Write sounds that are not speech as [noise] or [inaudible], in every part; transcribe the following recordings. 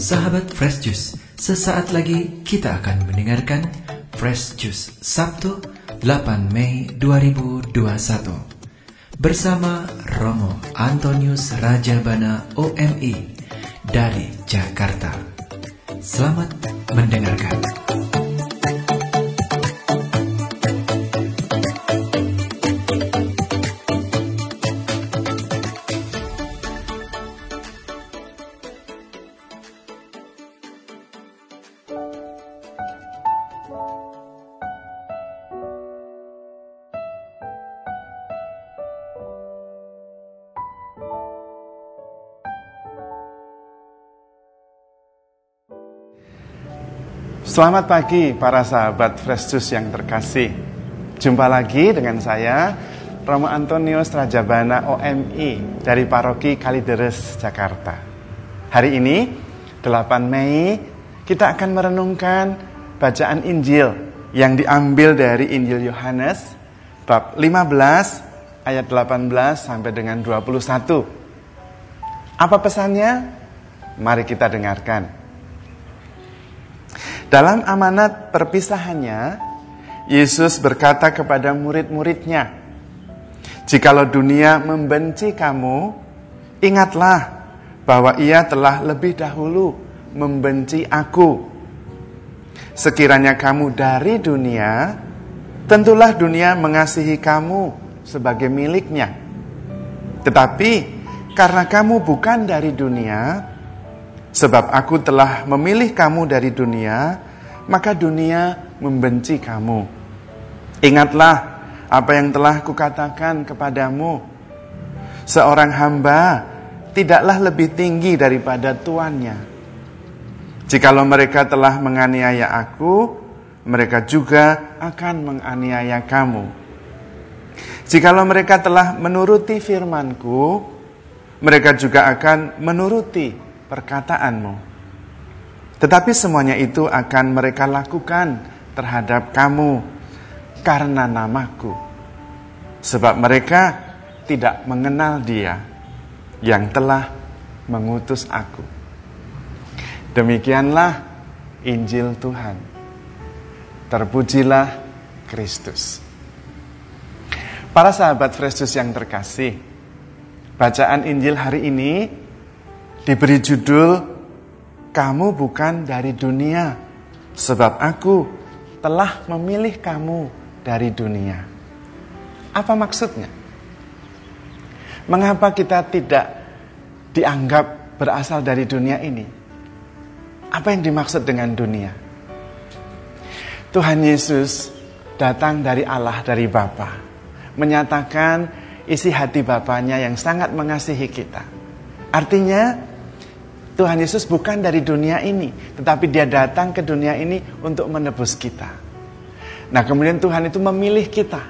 Sahabat Fresh Juice, sesaat lagi kita akan mendengarkan Fresh Juice Sabtu 8 Mei 2021 bersama Romo Antonius Rajabana OMI dari Jakarta. Selamat mendengarkan. Selamat pagi para sahabat Fresh Juice yang terkasih. Jumpa lagi dengan saya Romo Antonius Rajabana OMI dari Paroki Kalideres Jakarta. Hari ini 8 Mei kita akan merenungkan bacaan Injil yang diambil dari Injil Yohanes bab 15 ayat 18 sampai dengan 21. Apa pesannya? Mari kita dengarkan. Dalam amanat perpisahannya, Yesus berkata kepada murid-muridnya, "Jikalau dunia membenci kamu, ingatlah bahwa ia telah lebih dahulu membenci Aku. Sekiranya kamu dari dunia, tentulah dunia mengasihi kamu sebagai miliknya. Tetapi karena kamu bukan dari dunia, Sebab aku telah memilih kamu dari dunia, maka dunia membenci kamu. Ingatlah apa yang telah kukatakan kepadamu. Seorang hamba tidaklah lebih tinggi daripada tuannya. Jikalau mereka telah menganiaya aku, mereka juga akan menganiaya kamu. Jikalau mereka telah menuruti firmanku, mereka juga akan menuruti perkataanmu. Tetapi semuanya itu akan mereka lakukan terhadap kamu karena namaku. Sebab mereka tidak mengenal dia yang telah mengutus aku. Demikianlah Injil Tuhan. Terpujilah Kristus. Para sahabat Kristus yang terkasih, bacaan Injil hari ini diberi judul Kamu bukan dari dunia sebab aku telah memilih kamu dari dunia. Apa maksudnya? Mengapa kita tidak dianggap berasal dari dunia ini? Apa yang dimaksud dengan dunia? Tuhan Yesus datang dari Allah, dari Bapa, menyatakan isi hati Bapaknya yang sangat mengasihi kita. Artinya, Tuhan Yesus bukan dari dunia ini, tetapi dia datang ke dunia ini untuk menebus kita. Nah, kemudian Tuhan itu memilih kita.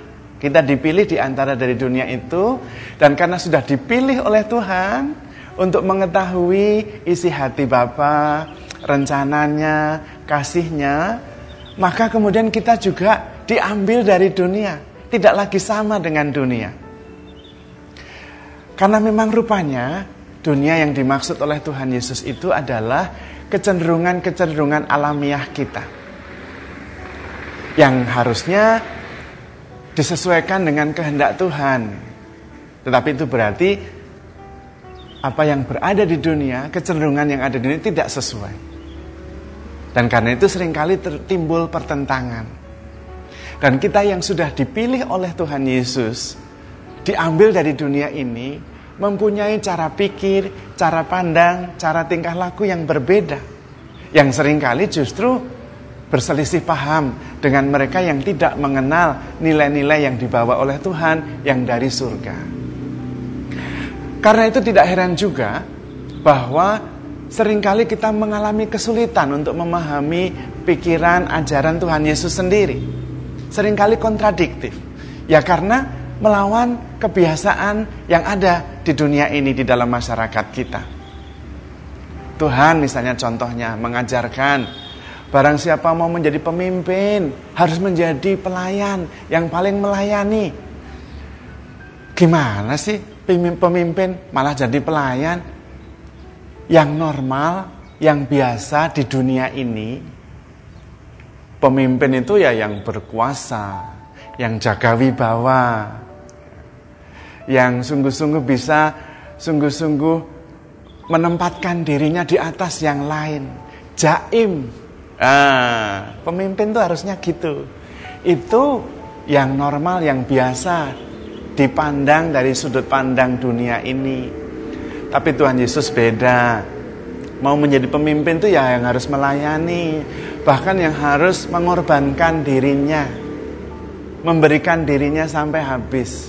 Kita dipilih di antara dari dunia itu dan karena sudah dipilih oleh Tuhan untuk mengetahui isi hati Bapa, rencananya, kasihnya, maka kemudian kita juga diambil dari dunia, tidak lagi sama dengan dunia. Karena memang rupanya dunia yang dimaksud oleh Tuhan Yesus itu adalah kecenderungan-kecenderungan alamiah kita. Yang harusnya disesuaikan dengan kehendak Tuhan. Tetapi itu berarti apa yang berada di dunia, kecenderungan yang ada di dunia tidak sesuai. Dan karena itu sering kali timbul pertentangan. Dan kita yang sudah dipilih oleh Tuhan Yesus, diambil dari dunia ini, mempunyai cara pikir, cara pandang, cara tingkah laku yang berbeda. Yang sering kali justru berselisih paham dengan mereka yang tidak mengenal nilai-nilai yang dibawa oleh Tuhan yang dari surga. Karena itu tidak heran juga bahwa sering kali kita mengalami kesulitan untuk memahami pikiran ajaran Tuhan Yesus sendiri. Seringkali kontradiktif. Ya karena melawan kebiasaan yang ada di dunia ini di dalam masyarakat kita. Tuhan misalnya contohnya mengajarkan barang siapa mau menjadi pemimpin harus menjadi pelayan yang paling melayani. Gimana sih pemimpin malah jadi pelayan? Yang normal yang biasa di dunia ini, pemimpin itu ya yang berkuasa, yang jaga wibawa, yang sungguh-sungguh bisa sungguh-sungguh menempatkan dirinya di atas yang lain. Jaim. Ah, pemimpin itu harusnya gitu. Itu yang normal, yang biasa dipandang dari sudut pandang dunia ini. Tapi Tuhan Yesus beda. Mau menjadi pemimpin itu ya yang harus melayani, bahkan yang harus mengorbankan dirinya, memberikan dirinya sampai habis.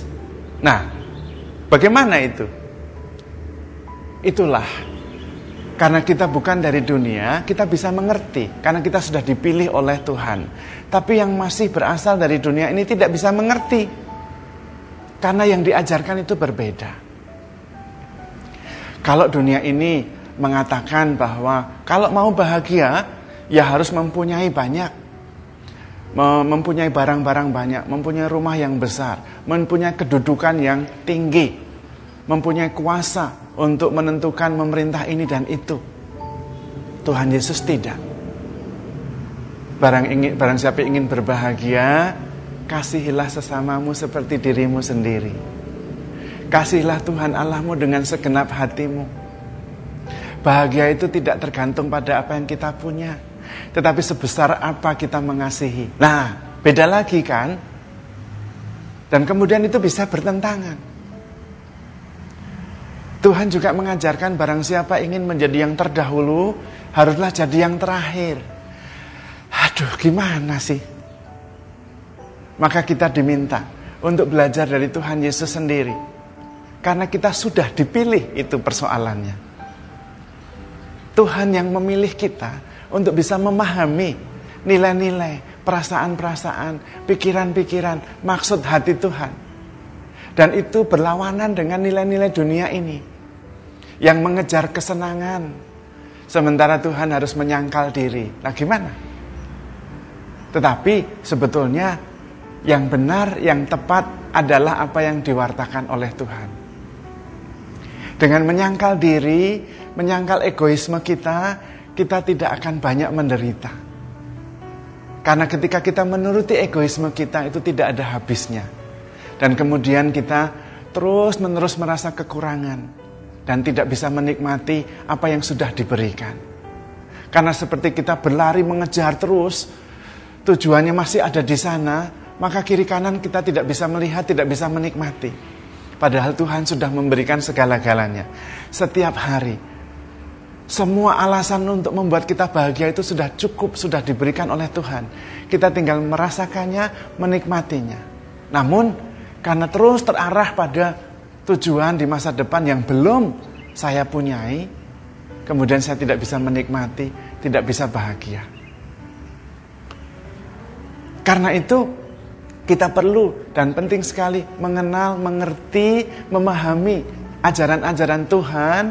Nah, bagaimana itu? Itulah karena kita bukan dari dunia, kita bisa mengerti karena kita sudah dipilih oleh Tuhan. Tapi yang masih berasal dari dunia ini tidak bisa mengerti. Karena yang diajarkan itu berbeda. Kalau dunia ini mengatakan bahwa kalau mau bahagia ya harus mempunyai banyak mempunyai barang-barang banyak, mempunyai rumah yang besar, mempunyai kedudukan yang tinggi, mempunyai kuasa untuk menentukan memerintah ini dan itu. Tuhan Yesus tidak. Barang ingin barang siapa ingin berbahagia, kasihilah sesamamu seperti dirimu sendiri. Kasihlah Tuhan Allahmu dengan segenap hatimu Bahagia itu tidak tergantung pada apa yang kita punya, tetapi sebesar apa kita mengasihi. Nah, beda lagi kan? Dan kemudian itu bisa bertentangan. Tuhan juga mengajarkan barang siapa ingin menjadi yang terdahulu, haruslah jadi yang terakhir. Aduh, gimana sih? Maka kita diminta untuk belajar dari Tuhan Yesus sendiri. Karena kita sudah dipilih itu persoalannya. Tuhan yang memilih kita untuk bisa memahami nilai-nilai, perasaan-perasaan, pikiran-pikiran, maksud hati Tuhan. Dan itu berlawanan dengan nilai-nilai dunia ini. Yang mengejar kesenangan. Sementara Tuhan harus menyangkal diri. Nah gimana? Tetapi sebetulnya yang benar, yang tepat adalah apa yang diwartakan oleh Tuhan. Dengan menyangkal diri, menyangkal egoisme kita, kita tidak akan banyak menderita. Karena ketika kita menuruti egoisme kita itu tidak ada habisnya. Dan kemudian kita terus menerus merasa kekurangan dan tidak bisa menikmati apa yang sudah diberikan. Karena seperti kita berlari mengejar terus, tujuannya masih ada di sana, maka kiri kanan kita tidak bisa melihat, tidak bisa menikmati. Padahal Tuhan sudah memberikan segala-galanya. Setiap hari semua alasan untuk membuat kita bahagia itu sudah cukup, sudah diberikan oleh Tuhan. Kita tinggal merasakannya, menikmatinya. Namun, karena terus terarah pada tujuan di masa depan yang belum saya punyai, kemudian saya tidak bisa menikmati, tidak bisa bahagia. Karena itu, kita perlu dan penting sekali mengenal, mengerti, memahami ajaran-ajaran Tuhan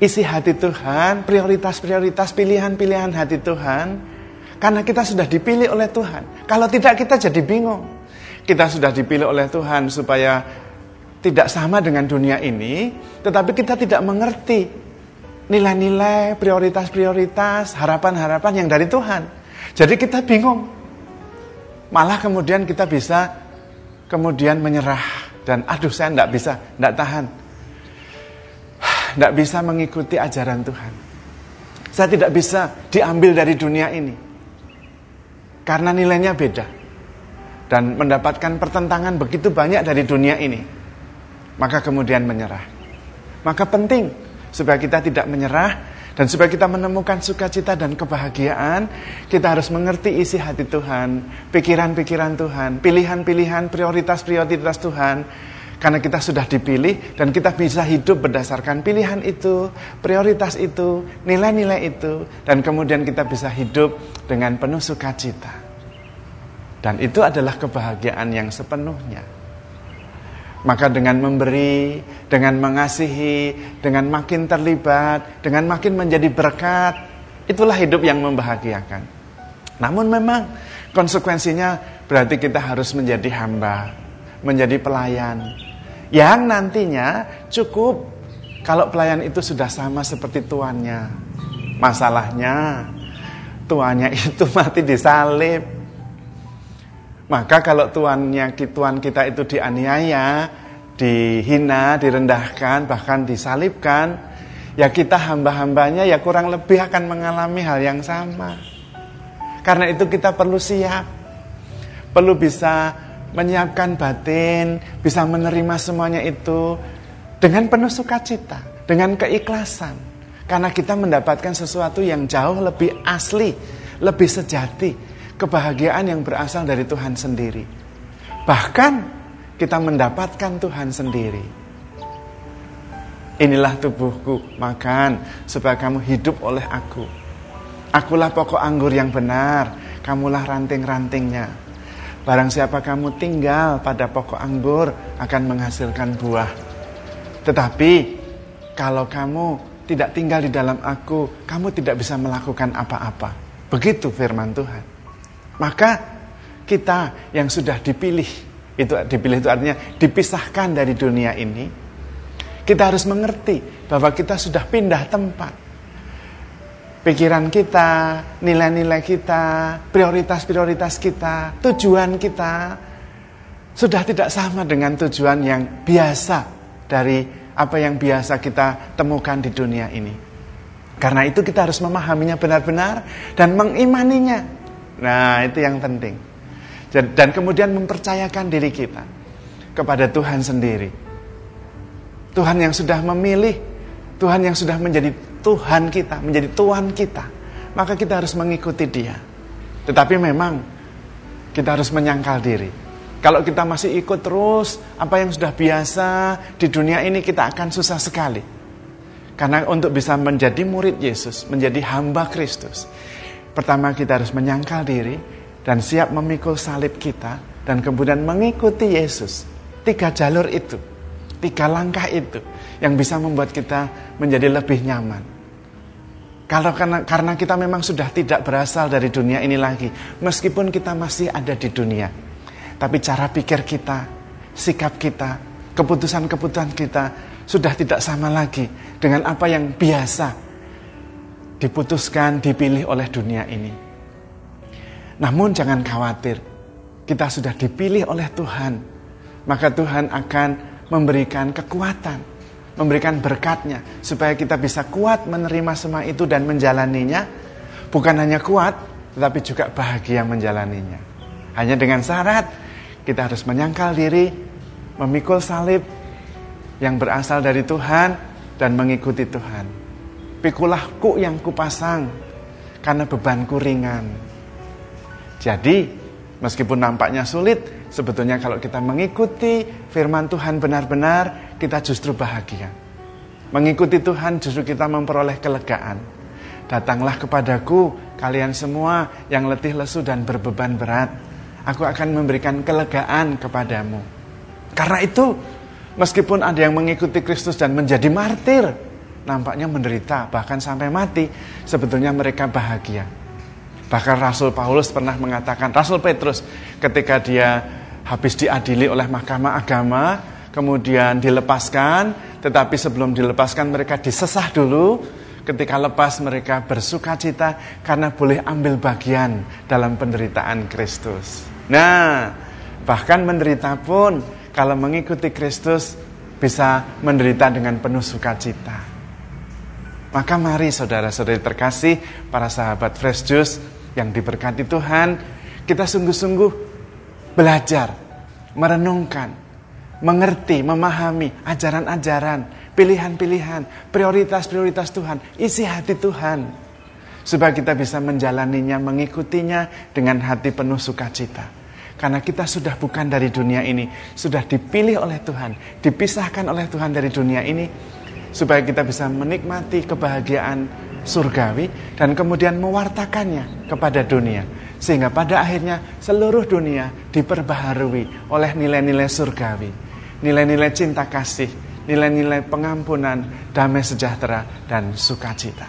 isi hati Tuhan, prioritas-prioritas pilihan-pilihan hati Tuhan. Karena kita sudah dipilih oleh Tuhan. Kalau tidak kita jadi bingung. Kita sudah dipilih oleh Tuhan supaya tidak sama dengan dunia ini, tetapi kita tidak mengerti nilai-nilai, prioritas-prioritas, harapan-harapan yang dari Tuhan. Jadi kita bingung. Malah kemudian kita bisa kemudian menyerah dan aduh saya tidak bisa, tidak tahan [sighs] tidak bisa mengikuti ajaran Tuhan. Saya tidak bisa diambil dari dunia ini. Karena nilainya beda. Dan mendapatkan pertentangan begitu banyak dari dunia ini. Maka kemudian menyerah. Maka penting supaya kita tidak menyerah dan supaya kita menemukan sukacita dan kebahagiaan, kita harus mengerti isi hati Tuhan, pikiran-pikiran Tuhan, pilihan-pilihan, prioritas-prioritas Tuhan, karena kita sudah dipilih dan kita bisa hidup berdasarkan pilihan itu, prioritas itu, nilai-nilai itu. Dan kemudian kita bisa hidup dengan penuh sukacita. Dan itu adalah kebahagiaan yang sepenuhnya. Maka dengan memberi, dengan mengasihi, dengan makin terlibat, dengan makin menjadi berkat, itulah hidup yang membahagiakan. Namun memang konsekuensinya berarti kita harus menjadi hamba, menjadi pelayan, yang nantinya cukup kalau pelayan itu sudah sama seperti tuannya. Masalahnya tuannya [laughs] itu mati disalib. Maka kalau tuannya tuan kita itu dianiaya, dihina, direndahkan, bahkan disalibkan, ya kita hamba-hambanya ya kurang lebih akan mengalami hal yang sama. Karena itu kita perlu siap. Perlu bisa menyiapkan batin, bisa menerima semuanya itu dengan penuh sukacita, dengan keikhlasan. Karena kita mendapatkan sesuatu yang jauh lebih asli, lebih sejati, kebahagiaan yang berasal dari Tuhan sendiri. Bahkan kita mendapatkan Tuhan sendiri. Inilah tubuhku, makan supaya kamu hidup oleh aku. Akulah pokok anggur yang benar, kamulah ranting-rantingnya. Barang siapa kamu tinggal pada pokok anggur akan menghasilkan buah. Tetapi kalau kamu tidak tinggal di dalam aku, kamu tidak bisa melakukan apa-apa. Begitu firman Tuhan. Maka kita yang sudah dipilih, itu dipilih itu artinya dipisahkan dari dunia ini, kita harus mengerti bahwa kita sudah pindah tempat. Pikiran kita, nilai-nilai kita, prioritas-prioritas kita, tujuan kita sudah tidak sama dengan tujuan yang biasa dari apa yang biasa kita temukan di dunia ini. Karena itu kita harus memahaminya benar-benar dan mengimaninya Nah, itu yang penting. Dan kemudian mempercayakan diri kita kepada Tuhan sendiri. Tuhan yang sudah memilih, Tuhan yang sudah menjadi Tuhan kita, menjadi Tuhan kita. Maka kita harus mengikuti dia. Tetapi memang kita harus menyangkal diri. Kalau kita masih ikut terus apa yang sudah biasa di dunia ini kita akan susah sekali. Karena untuk bisa menjadi murid Yesus, menjadi hamba Kristus, Pertama kita harus menyangkal diri dan siap memikul salib kita dan kemudian mengikuti Yesus. Tiga jalur itu, tiga langkah itu yang bisa membuat kita menjadi lebih nyaman. Kalau karena, karena kita memang sudah tidak berasal dari dunia ini lagi, meskipun kita masih ada di dunia, tapi cara pikir kita, sikap kita, keputusan-keputusan kita sudah tidak sama lagi dengan apa yang biasa diputuskan, dipilih oleh dunia ini. Namun jangan khawatir, kita sudah dipilih oleh Tuhan. Maka Tuhan akan memberikan kekuatan, memberikan berkatnya. Supaya kita bisa kuat menerima semua itu dan menjalaninya. Bukan hanya kuat, tetapi juga bahagia menjalaninya. Hanya dengan syarat, kita harus menyangkal diri, memikul salib yang berasal dari Tuhan dan mengikuti Tuhan. Pikulah kuk yang kupasang karena bebanku ringan. Jadi, meskipun nampaknya sulit, sebetulnya kalau kita mengikuti firman Tuhan benar-benar, kita justru bahagia. Mengikuti Tuhan justru kita memperoleh kelegaan. Datanglah kepadaku, kalian semua yang letih lesu dan berbeban berat. Aku akan memberikan kelegaan kepadamu. Karena itu, meskipun ada yang mengikuti Kristus dan menjadi martir, nampaknya menderita, bahkan sampai mati, sebetulnya mereka bahagia. Bahkan Rasul Paulus pernah mengatakan, Rasul Petrus ketika dia habis diadili oleh mahkamah agama, kemudian dilepaskan, tetapi sebelum dilepaskan mereka disesah dulu, ketika lepas mereka bersuka cita karena boleh ambil bagian dalam penderitaan Kristus. Nah, bahkan menderita pun kalau mengikuti Kristus bisa menderita dengan penuh sukacita. Maka mari saudara-saudari terkasih, para sahabat Fresh Juice yang diberkati Tuhan, kita sungguh-sungguh belajar, merenungkan, mengerti, memahami ajaran-ajaran, pilihan-pilihan, prioritas-prioritas Tuhan, isi hati Tuhan. Supaya kita bisa menjalaninya, mengikutinya dengan hati penuh sukacita. Karena kita sudah bukan dari dunia ini, sudah dipilih oleh Tuhan, dipisahkan oleh Tuhan dari dunia ini, supaya kita bisa menikmati kebahagiaan surgawi dan kemudian mewartakannya kepada dunia sehingga pada akhirnya seluruh dunia diperbaharui oleh nilai-nilai surgawi, nilai-nilai cinta kasih, nilai-nilai pengampunan, damai sejahtera dan sukacita.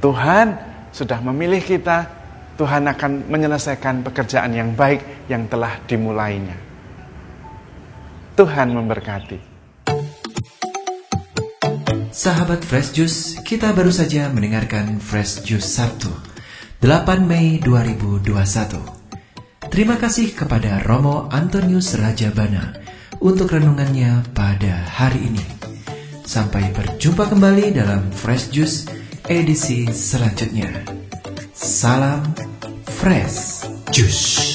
Tuhan sudah memilih kita, Tuhan akan menyelesaikan pekerjaan yang baik yang telah dimulainya. Tuhan memberkati. Sahabat Fresh Juice, kita baru saja mendengarkan Fresh Juice Sabtu, 8 Mei 2021. Terima kasih kepada Romo Antonius Rajabana untuk renungannya pada hari ini. Sampai berjumpa kembali dalam Fresh Juice edisi selanjutnya. Salam Fresh Juice.